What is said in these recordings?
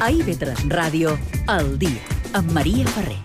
A IB3 Ràdio, el dia, amb Maria Ferrer.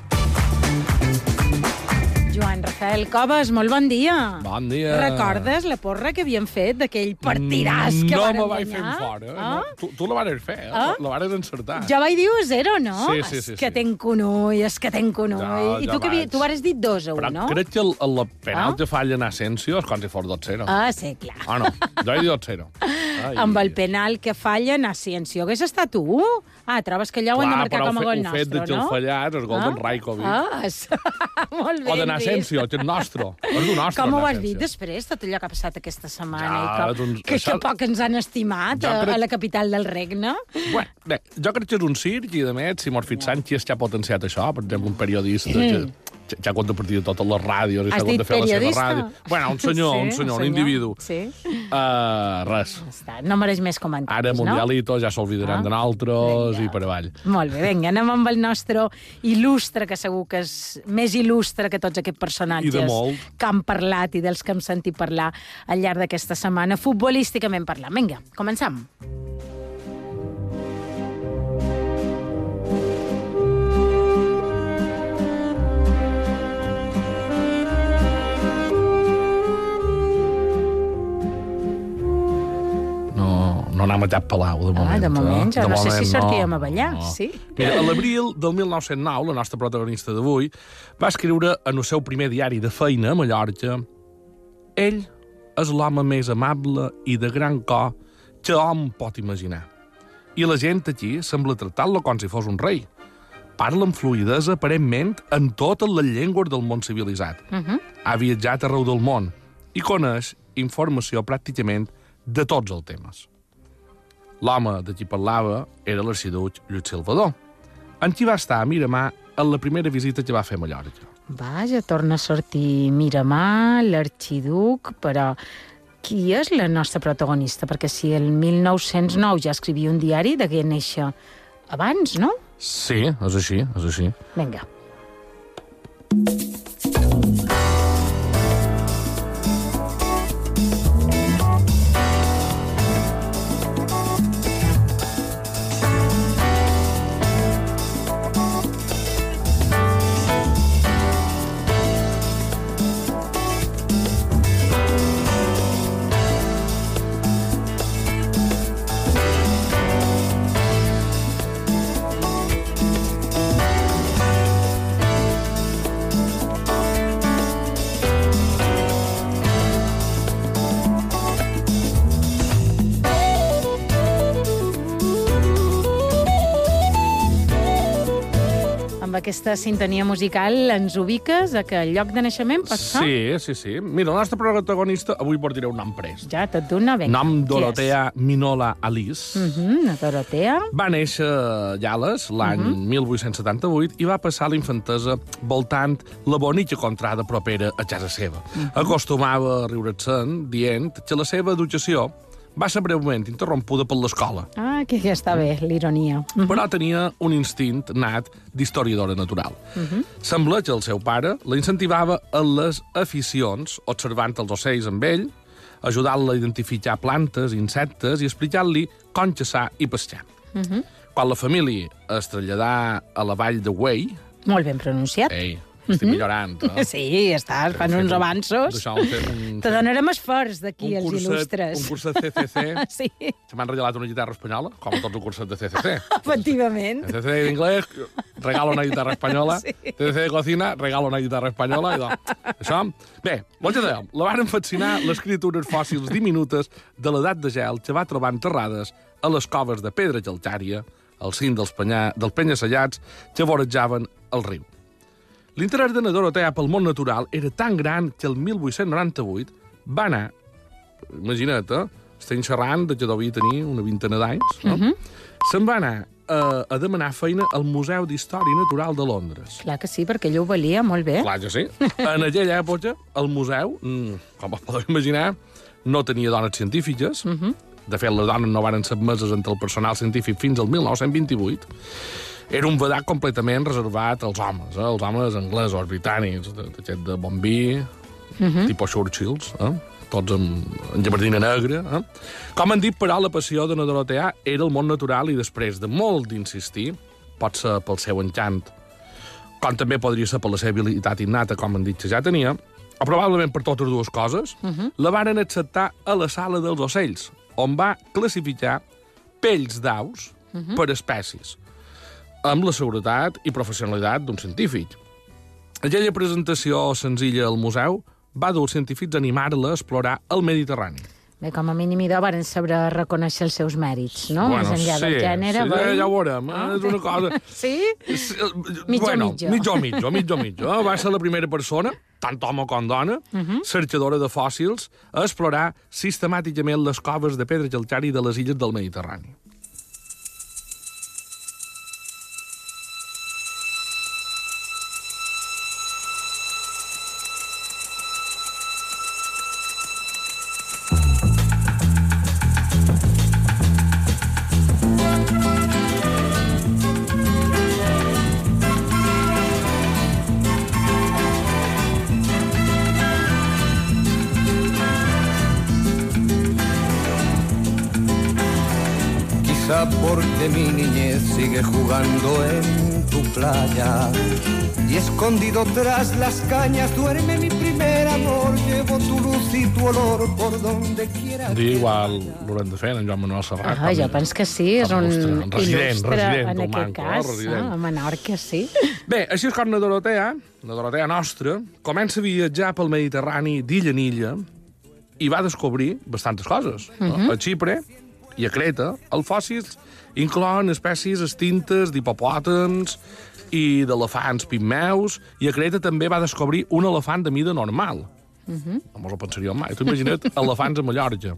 Joan Rafael Coves, molt bon dia. Bon dia. Recordes la porra que havíem fet d'aquell partidàs que no vàrem me vaig guanyar? fer fora. Ah? No. Tu, tu la vares fer, eh? Ah? La vares encertar. Jo vaig dir 1-0, no? Sí, sí, sí, És que sí. tenc conull, és que tenc conull. Jo- I jo tu, que vaig. tu vares dir 2 a 1, Però no? crec que el, el, la penal Ah? que falla en Asensio és com si fos 2-0. Ah, sí, clar. Ah, no. Jo he dit 2-0. Ai. Amb el penal que falla, Naciencio. Hagués estat tu? Ah, trobes que allò ho hem de Clar, marcar però com a gol fe- el fet nostre, de que no? el fallat és gol d'en Rajkovic. Ah, molt ben O de. Asensio, que és nostre. És d'un nostre, Com ho has dit després, tot allò que ha passat aquesta setmana? Ja, i com, doncs, que, això- que poc ens han estimat Jo a, crec- a la capital del regne. Bueno, bé, jo crec que és un circ i, a més, si Morfit Sánchez ja ha potenciat això, per exemple, un periodista que, que ja compta per dir de totes les ràdios Has dit fer la seva periodista? ràdio. Bueno, un senyor, un senyor, un individu. Sí. Uh, res. Està, no mereix més comentaris, Ara Mundialito ja s'olvidaran Ah, de nosaltres i per avall. Molt bé, vinga, anem amb el nostre il·lustre, que segur que és més il·lustre que tots aquests personatges que han parlat i dels que hem sentit parlar al llarg d'aquesta setmana, futbolísticament parlant. Vinga, comencem. No, no anem a cap palau, de moment. Ah, de moment, eh? no sé si moment, sortíem a ballar, sí. Mira, a l'abril del 1909, la nostra protagonista d'avui, va escriure en el seu primer diari de feina a Mallorca ell és l'home més amable i de gran cor que hom pot imaginar. I la gent aquí sembla tractar-lo com si fos un rei. Parla amb fluidesa, aparentment, en totes les llengües del món civilitzat. Uh -huh. Ha viatjat arreu del món i coneix informació pràcticament de tots els temes. L'home de qui parlava era l'arxiduc Lluís Salvador, en qui va estar a Miramar en la primera visita que va fer a Mallorca. Vaja, torna a sortir Miramar, l'arxiduc, però qui és la nostra protagonista? Perquè si el 1909 ja escrivia un diari, degué néixer abans, no? Sí, és així, és així. Vinga. Aquesta sintonia musical ens ubiques a que el lloc de naixement pot ser? Sí, sí, sí. Mira, la nostra protagonista, avui portaré un nom pres. Ja, tot d'una, vinga. Nom? Dorotea Minola Alice. Mhm, la Dorotea. Va néixer a Llales l'any Mhm. 1878 i va passar la infantesa voltant la bonica contrada propera a casa seva. Mhm. Acostumava a riure-se'n dient que la seva educació va ser breument interrompuda per l'escola, Ah, que ja està bé, l'ironia. Mhm. però tenia un instint nat d'historiadora natural. Sembla que el seu pare la incentivava en les aficions, observant els ocells amb ell, ajudant-la a identificar plantes, insectes i explicar-li com caçar i pescar. Quan la família es traslladà a la vall de Wey, Molt ben pronunciat. ei, estic millorant, eh? Sí, estàs fan uns avanços. Un... Te donarem esforç d'aquí, els curset, il·lustres. un curset CCC. Sí, Se m'han regalat una guitarra espanyola, com a tots els curset de CCC. efectivament. CCC d'inglès, regalo una guitarra espanyola. Sí. CCC de cocina, regalo una guitarra espanyola. I doncs, això... Bé, que dèiem, la varen fascinar les criatures fòssils diminutes de l'edat de gel que va trobar enterrades a les coves de pedra calcària, al cim dels, penya, dels penyacellats que vorejaven el riu. L'interès de na Dorotea pel món natural era tan gran que el 1898 va anar, imagina't, eh? estem xerrant de que devia tenir una vintena d'anys, no? Se'n va anar a, a demanar feina al Museu d'Història Natural de Londres. Clar que sí, perquè ell ho valia molt bé. Clar que sí. En aquella època, el museu, mm, com us podeu imaginar, no tenia dones científiques. De fet, les dones no van ser admeses entre el personal científic fins al 1928. Era un vedat completament reservat als homes, eh? els homes anglesos, britànics, de, de, de bon vi, tipus Churchills, eh? tots amb, amb gabardina negra. Eh? Com han dit, però, la passió de Dorotea era el món natural i després de molt d'insistir, pot ser pel seu encant, com també podria ser per la seva habilitat innata, com han dit que ja tenia, o probablement per totes dues coses, uh -huh. la varen acceptar a la sala dels ocells, on va classificar pells d'aus uh -huh. per espècies, amb la seguretat i professionalitat d'un científic. Aquella presentació senzilla al museu va dur els científics a animar-la a explorar el Mediterrani. Bé, com a mínim idò varen saber reconèixer els seus mèrits, no? Bueno, Més enllà sí, del gènere. sí, va- ja ho veurem, eh? Ah. és una cosa... Sí? Sí, eh, Mitjo, bueno, mitjo. mitjo, mitjo, mitjo, eh? Va ser la primera persona, tant home com dona, uh Mhm. -huh. cercadora de fòssils, a explorar sistemàticament les coves de pedra geltari de les illes del Mediterrani. Quizá porque mi niñez sigue jugando en tu playa. Y escondido tras las cañas duerme mi primer amor. Llevo tu luz y tu olor por donde quiera. Dia igual l'haurem de fer, en Joan Manuel Serrat. Ah, jo penso que sí, és un resident, il·lustre resident en aquest Manco, cas. resident. Ah, a Menorca, sí. Bé, així és com la Dorotea, la Dorotea nostra, comença a viatjar pel Mediterrani d'illa en illa i va descobrir bastantes coses. Uh Mhm. -huh. A Xipre i a Creta, els fòssils inclouen espècies extintes d'hipopòtams i d'elefants pigmeus, i a Creta també va descobrir un elefant de mida normal. Uh Mhm. -huh. No mos ho pensaríem mai. Tu imagina't elefants a Mallorca.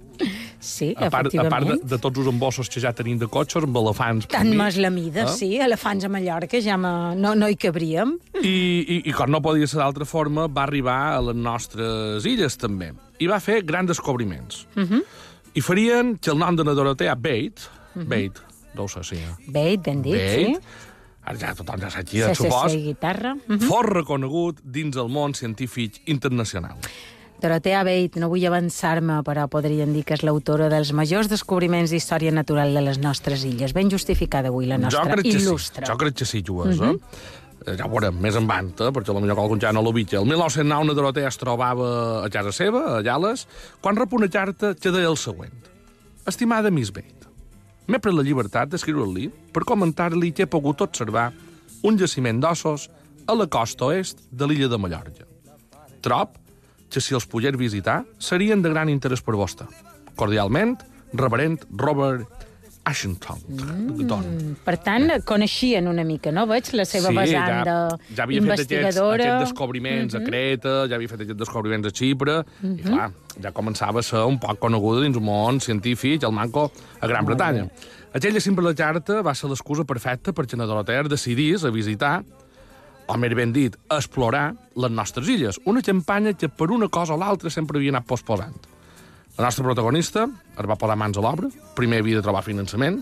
Sí, A part, a efectivament. part de, de tots els embossos que ja tenim de cotxes, amb elefants... Tant més la mida, Eh? sí. Elefants a Mallorca ja me... no, no hi cabríem. I, i, i com no podia ser d'altra forma, va arribar a les nostres illes, també. I va fer grans descobriments. Uh -huh. I farien que el nom de la Dorotea Bate, uh -huh. Bate, no ho sé si... Bé, ben dit, Bate, sí. ara ja tothom ja sap qui Sí, és, sí, supos, sí, guitarra. Mhm. fos reconegut dins el món científic internacional. Dorotea Bate, no vull avançar-me, però podrien dir que és l'autora dels majors descobriments d'història natural de les nostres illes. Ben justificada avui la nostra jo crec que il·lustre. sí, jo crec que sí, Jues, uh -huh. eh? Ja ho veurem, més en vant, eh? perquè potser algun ja no l'ho vitja. El 1909 una Dorotea es trobava a casa seva, a Llales, quan rep una carta que deia el següent. Estimada Miss Bate, m'he pres la llibertat d'escriure-li per comentar-li que he pogut observar un jaciment d'ossos a la costa oest de l'illa de Mallorca. Trob que si els pogués visitar serien de gran interès per vostè. Cordialment, reverent Robert Ashington. Mm. Per tant, coneixien una mica, no? Veig la seva vessant ja, ja havia fet aquests, aquests descobriments uh -huh. a Creta, ja havia fet aquests descobriments a Xipre, uh -huh. i clar, ja començava a ser un poc coneguda dins el món científic, el manco a Gran Bretanya. Aquella simple carta va ser l'excusa perfecta perquè na Dorotea decidís a visitar o més ben dit, explorar les nostres illes. Una campanya que per una cosa o l'altra sempre havia anat posposant. La nostra protagonista es va posar mans a l'obra, primer havia de trobar finançament,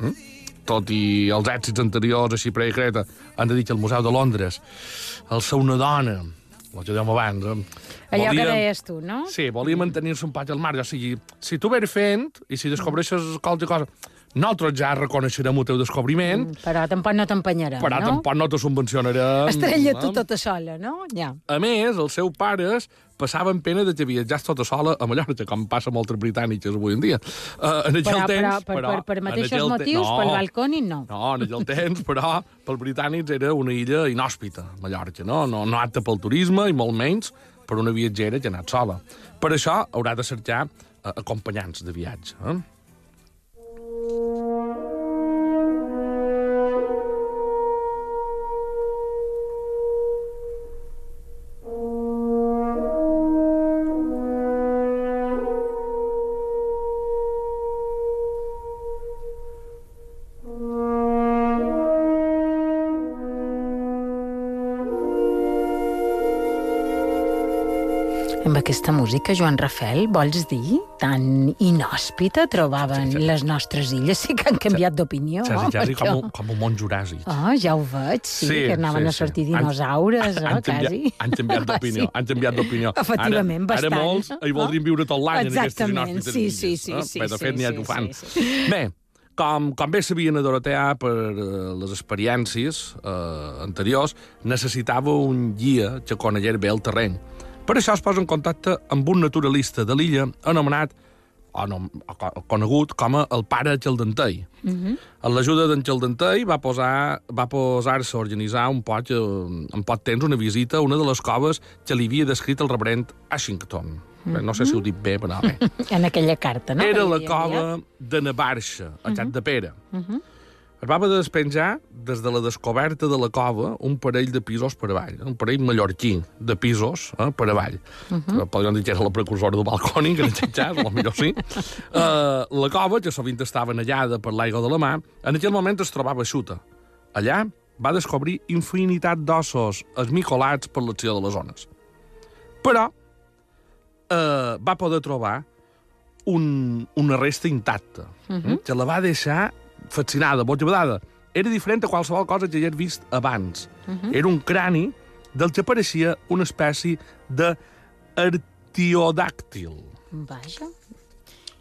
mm? tot i els èxits anteriors a Xipre i Creta, han de dir que el Museu de Londres, el ser una dona, el que dèiem abans, eh, Allò que deies tu, no? Sí, volia mantenir-se un poc al marge. O sigui, si tu vés fent i si descobreixes qualque cosa, nosaltres ja reconeixerem el teu descobriment, Però tampoc no t'empenyarem, però no? tampoc no te subvencionarem. Estrella tu no? tota sola, no? Ja. A més, els seus pares passaven pena de que viatjàs tota sola a Mallorca, com passa amb moltes britàniques avui en dia. Uh, en Però, però, temps, per, però, per, per mateixos motius, no, pel balconi, no. No, en aquell temps, però, pels britànics era una illa inhòspita, Mallorca, no? No, no apta pel turisme i molt menys per una viatgera que ha anat sola. Per això haurà de cercar eh, acompanyants de viatge. Eh? Música aquesta música, Joan Rafel, vols dir, tan inhòspita trobaven les nostres illes? Sí que han canviat d'opinió, Quasi, home, quasi com, això. un, com un món juràssic. Oh, ja ho veig, sí, Sí, que anaven sí, a sortir sí. Han- dinosaures, han, oh, han canviat, quasi. han canviat d'opinió, Sí. han canviat d'opinió. Efectivament, ara, bastant. Ara molts hi voldrien viure tot l'any en aquestes inhòspites sí, illes. sí, sí, eh? sí, Bé, de sí, fet, n'hi ha sí, que ho fan. sí, sí. Bé, com, com bé sabien a Dorotea per eh, les experiències eh, anteriors, necessitava un guia que conegués bé el terreny. Per això es posa en contacte amb un naturalista de l'illa anomenat o, no, o co- conegut com a el pare Xaldentei. Mm -hmm. Amb l'ajuda d'en Xaldentei va posar va posar-se a organitzar un poc, eh, en poc temps una visita a una de les coves que li havia descrit el reverend Ashington. Bé, no sé si ho dic bé, però bé. En aquella carta, no? Era la cova de Navarxa, a Xat de Pere. Es va haver de despenjar, des de la descoberta de la cova, un parell de pisos per avall, un parell mallorquí de pisos eh, per avall. Uh -huh. Podríem dir que era la precursora del balcònic, en aquest cas, o millor sí. Uh, la cova, que sovint estava anellada per l'aigua de la mà, en aquell moment es trobava xuta. Allà va descobrir infinitat d'ossos esmicolats per l'acció de les ones. Però eh, va poder trobar un, una resta intacta, uh -huh. que la va deixar fascinada, boigabadada. Era diferent a qualsevol cosa que hagués vist abans. Uh -huh. Era un crani del que pareixia una espècie de artiodàctil. Vaja.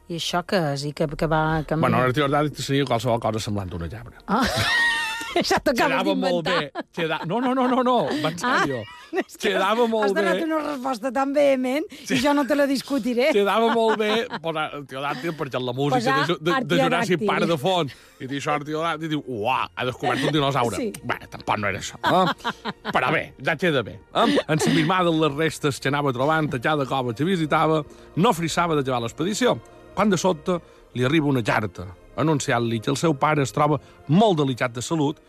I això què és? I que, que va... Que... Bueno, l'artiodàctil seria qualsevol cosa semblant a una llabra. Ah. Això t'acabes Quedava molt d'inventar. bé. Queda... No, no, no, no, no, va en sèrio. És que Quedava molt Has donat bé. una resposta tan vehement i jo no te la discutiré. Quedava molt bé posar artiodàctil perquè la música Posar de, de, de. Juràssic Park de fons i dir això artiodàctil i diu, uah, ha descobert un dinosaure. Sí. Bé, tampoc no era això. Eh? Però bé, ja queda bé. Eh? Ensimismada en les restes que anava trobant a cada cova que visitava, no frissava de llevar l'expedició. Quan de sobte li arriba una carta anunciant-li que el seu pare es troba molt delicat de salut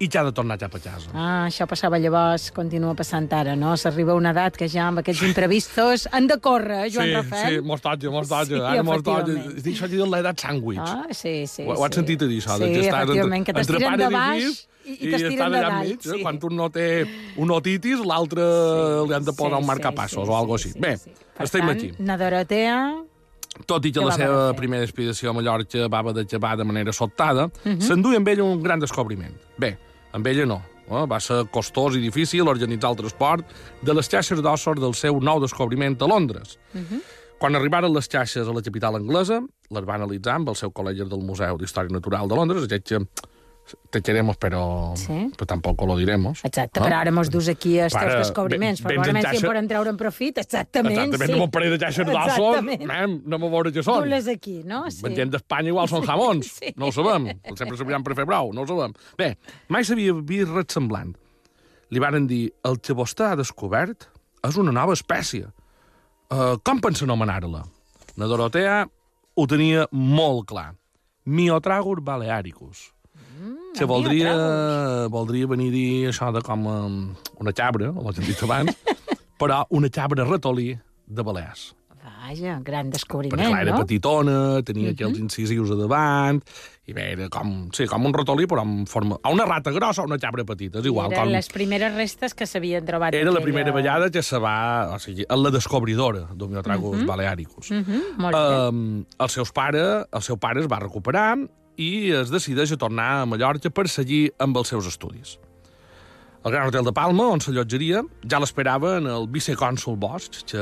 i que ha de tornar cap a casa. Ah, això passava llavors, continua passant ara, no? S'arriba a una edat que ja amb aquests imprevistos han de córrer, eh, Joan sí, Rafel. sí, mos toca, mos toca. Sí, ara mos toca. efectivament. Es diu això de l'edat sàndwich. Ah, sí, sí. Ho, ho has sí. sentit a dir, això? Sí, de que efectivament, que t'estiren de i baix i, i estàs t'estiren de dalt. enmig, eh? Sí. Quan un no té un otitis, l'altre li han de posar un marcapassos o alguna cosa així. Bé, Per estem tant, aquí. Na Dorotea... Tot i que Què la seva de fer? primera expedició a Mallorca va haver d'acabar de manera sobtada, uh Mhm. -huh. s'enduia amb ella un gran descobriment. Bé, amb ella no. Eh? Va ser costós i difícil organitzar el transport de les xarxes d'ossos del seu nou descobriment a Londres. Uh Mhm. -huh. Quan arribaren les xarxes a la capital anglesa, les va analitzar amb el seu col·legi del Museu d'Història Natural de Londres, aquest que te queremos, però, Sí. però tampoc lo diremos. Exacte, no? però ara mos dus aquí els teus Ara, descobriments, ve- però vens en probablement si en poden treure en profit, exactament, Exactament, sí. amb un parell de xarxes d'ossos, anem a veure què són. Du-les aquí, no? Sí. Venint d'Espanya igual són jamons. Sí. No ho sabem. Sempre serviran per fer brou, no ho sabem. Bé, mai s'havia vist res semblant. Li varen dir, el que vostè ha descobert és una nova espècie. Uh, com pensa anomenar-la? La Dorotea ho tenia molt clar. Miotragus balearicus. Que voldria, voldria venir a dir això de com um, una cabra, o l'hem dit abans, però una cabra ratolí de Balears. Vaja, gran descobriment, Perquè clar, era no? petitona, tenia aquí els incisius a davant, i bé, era com, sí, com un ratolí, però en forma... O una rata grossa o una cabra petita, és igual. I eren Com... les primeres restes que s'havien trobat. Era la aquella- primera vegada que se va... O sigui, en la descobridora d'Omiotragus balearicus. Mhm, molt bé. Um, el, seus pare, el seu pare es va recuperar i es decideix a tornar a Mallorca per seguir amb els seus estudis. El Gran Hotel de Palma, on s'allotjaria, ja l'esperava en el vicecònsul Bosch, que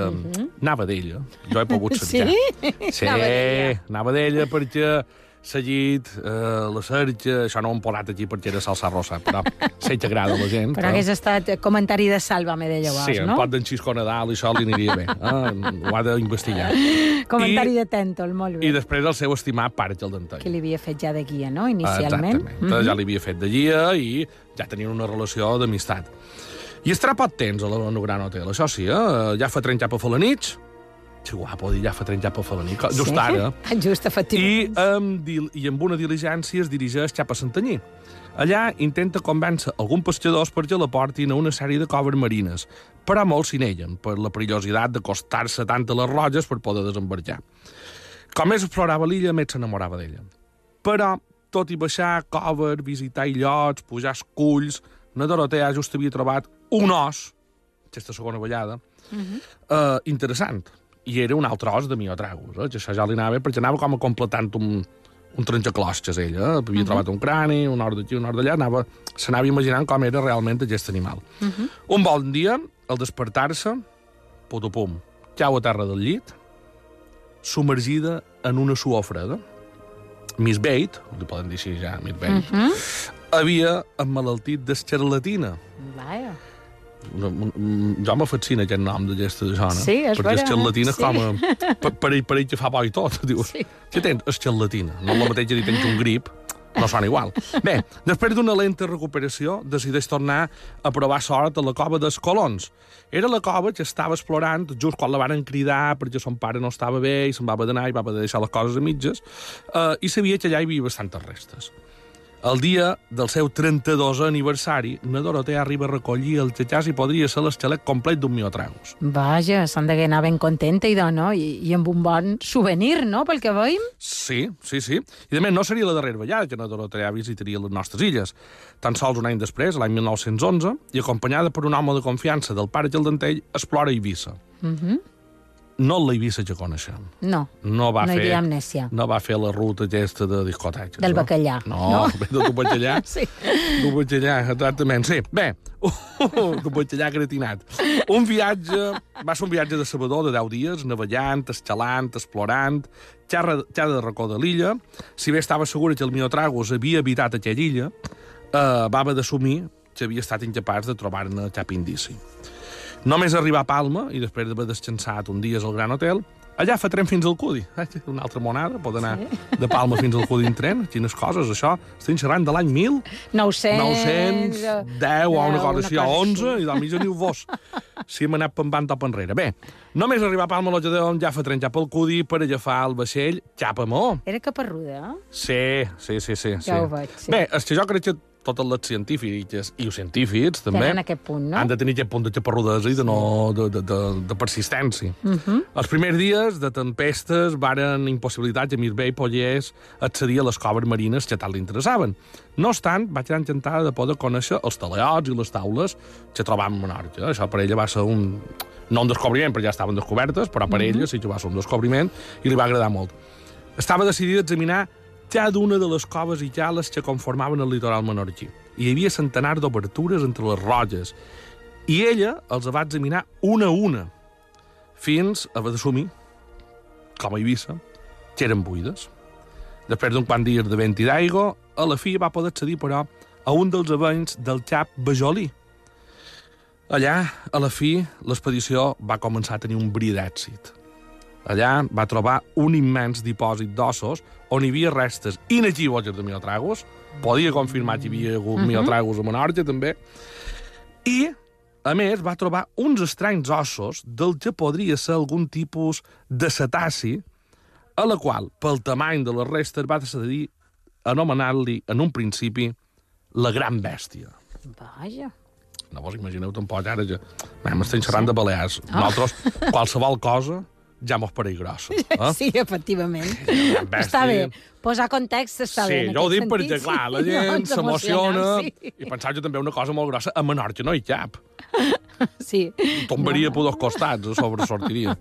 anava d'ella. Jo he pogut Sí? sentir. Sí, d'ella. anava d'ella perquè seguit, eh, la cerca, això no ho hem posat aquí perquè era salsa rosa, però sé que agrada a la gent. Però hagués estat comentari de Sálvame de llavors, Sí, un no? pot d'en Xisco Nadal i això li aniria bé. Eh? Ho ha d'investigar. Comentari I- de Tèntol, molt bé. I després el seu estimat pare, el Dantell. Que li havia fet ja de guia, no? Inicialment. Exactament. Mm -hmm. Ja l'havia fet de guia i ja tenien una relació d'amistat. I estarà poc temps a en Gran Hotel, això sí, eh? Ja fa tren cap a fer la nit. Que guapo dir ja fa tren cap a fer la nit. Just Sí? ara. Just, I efectivament. amb, dil- I amb una diligència es dirigeix cap a Santanyí. Allà intenta convèncer alguns pescadors perquè la portin a una sèrie de coves marines, però molts s'hi neguen per la perillositat d'acostar-se tant a les roges per poder desembarcar. Com més explorava l'illa, més s'enamorava d'ella. Però, tot i baixar coves, visitar illots, pujar esculls, na Dorotea just havia trobat un os, aquesta segona vegada, eh, interessant. I era un altre os de miotragus, eh? que això ja li anava bé, perquè anava com a completant un, un trencaclosques, ell, eh? havia trobat un crani, un hort d'aquí, un hort d'allà, anava, s'anava imaginant com era realment aquest animal. Un bon dia, al despertar-se, putupum, cau a terra del llit, submergida en una suor freda. Miss Bate, li poden dir així ja, Miss Bate, havia emmalaltit d'escarlatina. Vaja. No, Jo me fascina aquest nom d'aquesta zona. Sí, és Perquè vera, escarlatina sí. és com. Per, per, ell, per ell que fa bo i tot. Dius, Sí. què tens? Escarlatina. No és la mateixa dir tens un grip, no sona igual. Bé, després d'una lenta recuperació, decideix tornar a provar sort a la cova dels Colons. Era la cova que estava explorant just quan la varen cridar perquè son pare no estava bé i se'n va haver d'anar i va deixar les coses a mitges eh, i sabia que allà hi havia bastantes restes. El dia del seu 32 aniversari, na Dorotea arriba a recollir el xatxàs i podria ser l'esquelet complet d'un miotragus. Vaja, s'han de anar ben contenta i, de, no? I, i amb un bon souvenir, no?, pel que veiem. Sí, sí, sí. I, a més, no seria la darrera vegada que na Dorotea visitaria les nostres illes. Tan sols un any després, l'any 1911, i acompanyada per un home de confiança del pare Gildentell, explora Eivissa. Mhm. No Eivissa que coneixem. No, No va no hi fer... havia amnèsia. No va fer la ruta aquesta de discoteques. Del no? bacallà, No, no? ve de bacallà. Sí. D'un bacallà, exactament, sí. Bé, d'un bacallà gratinat. Un viatge, va ser un viatge de sabador de 10 dies, navegant, escalant, explorant, xerra, xerra de racó de l'illa. Si bé estava segura que el Miotragus havia habitat aquella illa, eh, va haver d'assumir que havia estat incapaç de trobar-ne cap indici. Només arribar a Palma, i després d'haver descansat un dies al Gran Hotel, allà fa tren fins al Cudi. Una altra monada, pot anar sí. de Palma fins al Cudi en tren. Quines coses, això. Estem xerrant de l'any 1000, 900... 910 o una cosa així, o cosa 11, així. i de mitja ni ho vos. Si hem anat pembant top enrere. Bé, només arribar a Palma a l'Ojadeon ja fa tren cap al Cudi per agafar el vaixell cap a Maó. Era caparruda, eh? Sí, sí, sí, sí. sí. Ja ho veig, sí. Bé, és que jo crec que totes les científiques i els científics també Tenen aquest punt, no? han de tenir aquest punt de xaparrudesa i de, no, de, de, de, de persistència. Uh Mhm. -huh. Els primers dies de tempestes varen impossibilitar que Mirbey pogués accedir a les coves marines que tant li interessaven. No obstant, va quedar encantada de poder conèixer els teleots i les taules que trobàvem a Menorca. Això per ella va ser un... No un descobriment, perquè ja estaven descobertes, però per ella sí que va ser un descobriment i li va agradar molt. Estava decidida a examinar cada una de les coves i cales que conformaven el litoral menorquí. Hi havia centenars d'obertures entre les roques. I ella els va examinar una a una, fins a haver d'assumir, com a Eivissa, que eren buides. Després d'un quant dies de vent i d'aigua, a la fi va poder accedir, però, a un dels avenys del xap Bajolí. Allà, a la fi, l'expedició va començar a tenir un bri d'èxit. Allà va trobar un immens dipòsit d'ossos on hi havia restes inequívoques de miotragus. Podia confirmar que hi havia hagut miotragus a Menorca, també. I, a més, va trobar uns estranys ossos del que podria ser algun tipus de cetaci, a la qual, pel tamany de les restes, va decidir anomenar-li, en un principi, la gran bèstia. Vaja. No vos imagineu tampoc ara que... Mem, estem xerrant de Balears. Nosaltres, qualsevol cosa, ja mos pareix grossa. Eh? Sí, efectivament. Bèstia. Està bé. Posar context està sí, bé. en jo ho dic perquè, sentit, clar, la sí. gent No, s'emociona sí. i pensar que també una cosa molt grossa, a Menorca no hi cap. Sí. Tombaria per dos costats, a sobre sortiria.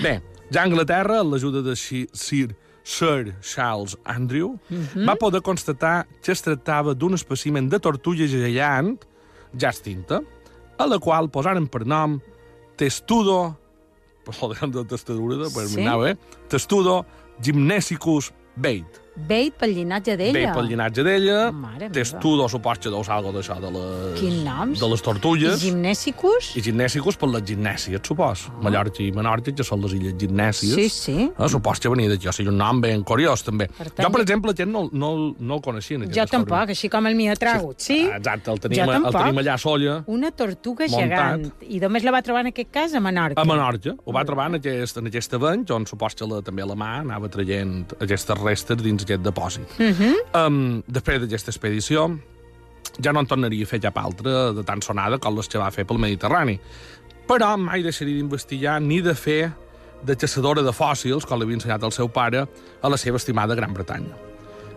Bé, ja a Anglaterra, l'ajuda de Sir, Sir, Charles Andrew, Mhm. va poder constatar que es tractava d'un espècimen de tortuga gegant, ja extinta, a la qual posaren per nom Testudo, joder, de testadura, per Sí? eh? Testudo Gymnesicus Bait. Beit pel llinatge d'ella. Bait pel llinatge d'ella. Testudo supos que deu ser algo d'això de les... Quin noms? De les I tortulles. gimnèsicus? I gimnèsicos per les gimnèsies, supos. Oh. Mallorca i Menorca, que són les illes gimnèsies. Sí, sí. Eh, supos que venia d'aquí. O sigui, un nom ben curiós, també. Per tant, jo, per exemple, aquest no, no, no el coneixia. Jo tampoc, així com el mi ha tragut, sí? Ah, Exacte, el tenim, el tenim allà a Solla, Una tortuga Muntat. gegant. I només la va trobar en aquest cas a Menorca. a Menorca. Ho va trobar en aquest, en aquest aveny, on supos que la, també la mà anava traient aquestes restes dins aquest depòsit. Uh -huh. Um, després d'aquesta expedició, ja no en tornaria a fer cap altra de tan sonada com les que va fer pel Mediterrani. Però mai deixaria d'investigar ni de fer de caçadora de fòssils, com l'havia ensenyat el seu pare, a la seva estimada Gran Bretanya.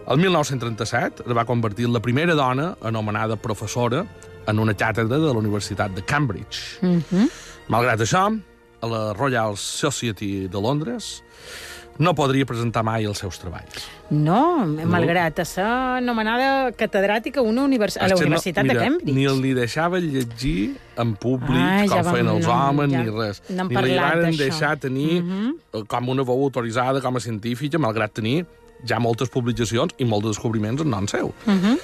El 1937 es va convertir en la primera dona anomenada professora en una càtedra de la Universitat de Cambridge. Uh -huh. Malgrat això, a la Royal Society de Londres, no podria presentar mai els seus treballs. No, malgrat ser anomenada catedràtica una univers... a la Universitat no, mira, de Cambridge. Ni li deixava llegir en públic, Ah, ja com vam- feien els no, homes, ja ni res. ni li van deixar tenir Mhm. eh, com una veu autoritzada com a científica, malgrat tenir ja moltes publicacions i molts descobriments en nom seu. Mhm.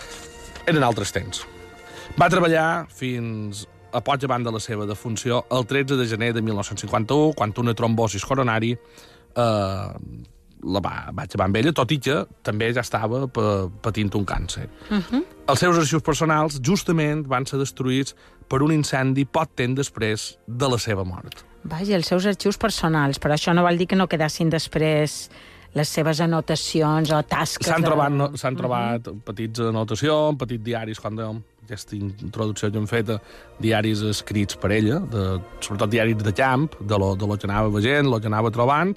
Eren altres temps. Va treballar fins a poc abans de la seva defunció, el 13 de gener de 1951, quan una trombosis coronari eh, la va, va acabar amb ella, tot i que també ja estava pa, patint un càncer. Els seus arxius personals justament van ser destruïts per un incendi poc temps després de la seva mort. Vaja, els seus arxius personals, però això no vol dir que no quedassin després les seves anotacions o tasques... S'han de- trobat, no, s'han trobat petits anotacions, petits diaris, com dèiem, aquesta introducció que hem fet, eh, diaris escrits per ella, de, sobretot diaris de camp, de lo, de lo que anava veient, lo que anava trobant,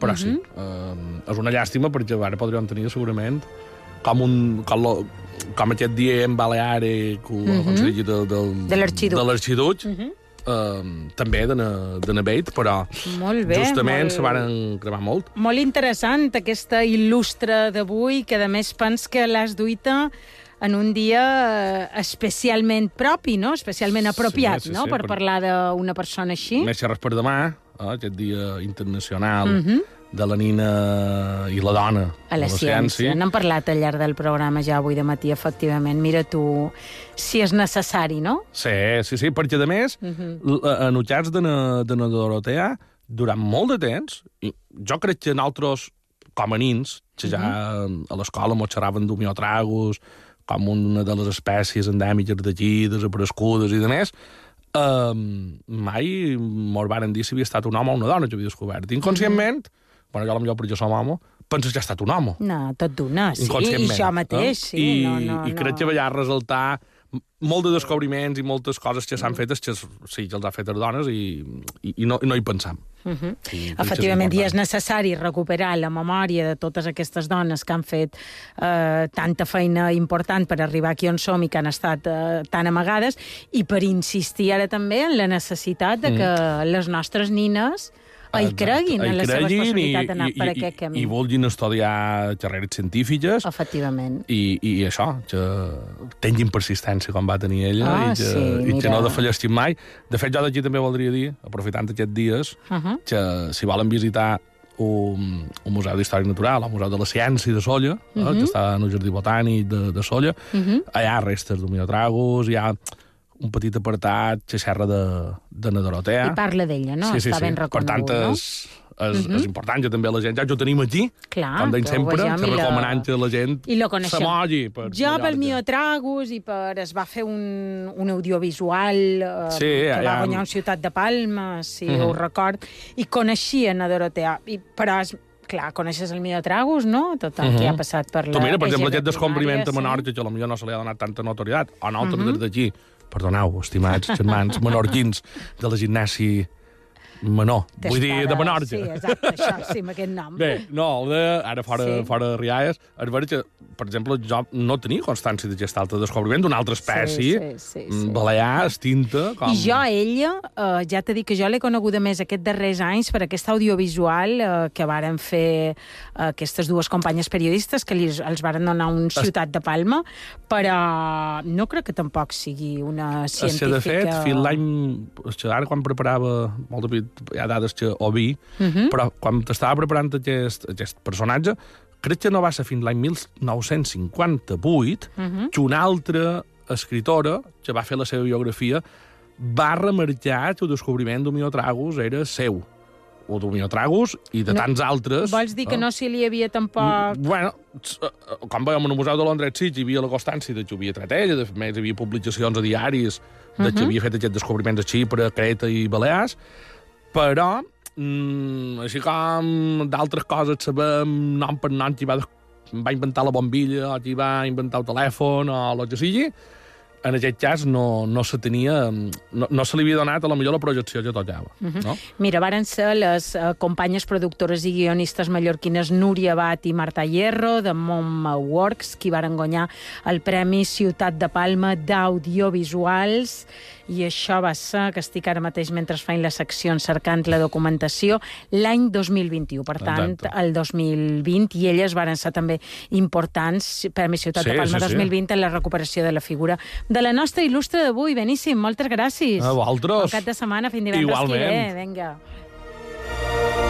però sí, eh, és una llàstima perquè ara podríem tenir segurament com, un, com, lo, com aquest dia en Baleare, que ho aconseguia de, De l'Arxiduc. de l'Arxiduc, eh, també de, na- de Naveit, però Molt bé, justament molt- se van cremar molt. Molt interessant, aquesta il·lustre d'avui, que a més pens que l'has duita en un dia eh, especialment propi, no? especialment apropiat, sí, no? sí, per per- parlar d'una persona així. Més per demà, eh, aquest dia internacional Mhm. de la nina i la dona. A la de ciència. N'hem parlat al llarg del programa ja avui de matí, efectivament. Mira tu si és necessari, no? Sí, sí, sí, perquè a més, Mhm. uh en utjats de na, de na Dorotea, durant molt de temps, i jo crec que nosaltres, com a nins, que ja Mhm. a l'escola mos xerraven d'homiotragus, com una de les espècies endèmiques d'aquí, desaparegudes i de més, um, mai mos varen dir si havia estat un home o una dona que havia descobert. Inconscientment, bueno, jo potser perquè som home, penses que ha estat un home. No, tot d'una, sí. I això mateix, eh? sí. I, no, no, I crec no. que va resultar molt de descobriments i moltes coses que s'han fet és que sí, que els ha fet les dones i, i, i, no, i no hi pensam. Uh -huh. Mhm. Efectivament, i és necessari recuperar la memòria de totes aquestes dones que han fet eh, tanta feina important per arribar aquí on som i que han estat eh, tan amagades, i per insistir ara també en la necessitat de que les nostres nines hi Exacte. creguin en Hi les seves creguin possibilitats d'anar per aquest camí. I, i vulguin estudiar carreres científiques Efectivament. i, i això, que tinguin persistència com va tenir ella Ah, i, que, sí, i que no defallessin mai. De fet, jo d'aquí també voldria dir, aprofitant aquests dies, Uh -huh. que si volen visitar un, un museu d'història natural, el Museu de la Ciència de Solla, uh. -huh. que està en el Jardí Botànic de, de Solla, uh -huh. hi ha restes d'homiotragus, hi ha un petit apartat que xerra de, de na Dorotea. I parla d'ella, no? Està ben reconegut, Per tant, no? Mhm. és, és, és important que també la gent, ja ho tenim aquí, Clar, com deim sempre, que la- recomanant que la gent I lo coneixem. s'amolli. Per Jo pel que- Miotragus i per... Es va fer un, un audiovisual eh, Sí, que ja- va guanyar un Ciutat de Palma, si Mhm. ho record, i coneixien a Dorotea. I, però, és, clar, coneixes el Miotragus, no? Tot el que Mhm. ha passat per la... Tu mira, per exemple, aquest descobriment a Menorca, que potser no se li ha donat tanta notorietat, o nosaltres Mhm. des d'aquí, perdoneu, estimats germans menorquins de la gimnàsia menor, vull dir, de Menorca. Sí, exacte, això, sí, amb aquest nom. Bé, no, el de, ara fora, Sí. fora de Rialles, és veritat que, per exemple, jo no tenia constància d'aquest altre descobriment d'una altra espècie, Sí, sí, sí, mm, sí. balear, extinta, com... I jo ella, eh, ja t'he dit que jo l'he coneguda més aquests darrers anys per aquest audiovisual eh, que varen fer eh, aquestes dues companyes periodistes que li, els varen donar un Ciutat de Palma, però no crec que tampoc sigui una científica... de fet, fins l'any... Ara, quan preparava... Molt de hi ha dades que ho vi, Mhm. uh -huh. però quan t'estava preparant aquest, aquest personatge, crec que no va ser fins l'any 1958 uh Mhm. -huh. que una altra escritora, que va fer la seva biografia, va remarcar que el descobriment d'Homiotragus era seu. O d'Homiotragus i de No. tants altres. Vols dir que eh? no s'hi li havia tampoc... Bueno, s- eh, com veiem en el Museu de Londres sí, hi havia la constància de que ho havia tret ella, de més hi havia publicacions a diaris de que havia fet aquests descobriments a Xipre, Creta i Balears, però, mm, així com d'altres coses sabem nom per nom qui va, va inventar la bombilla o qui va inventar el telèfon o el que sigui, en aquest cas no, no se tenia... No, no se li havia donat a la millor la projecció que tocava. no? Mira, varen ser les eh, companyes productores i guionistes mallorquines Núria Bat i Marta Hierro, de Mom Works, qui varen guanyar el Premi Ciutat de Palma d'Audiovisuals, i això va ser, que estic ara mateix mentre faig la secció cercant la documentació, l'any 2021. Per tant, Exacte. el 2020, i elles varen ser també importants, Premi Ciutat Sí, de Palma sí, sí. 2020, en la recuperació de la figura de la nostra il·lustre d'avui. Beníssim, moltes gràcies. A vosaltres. Bon cap de setmana, fins divendres Igualment. que ve. Vinga.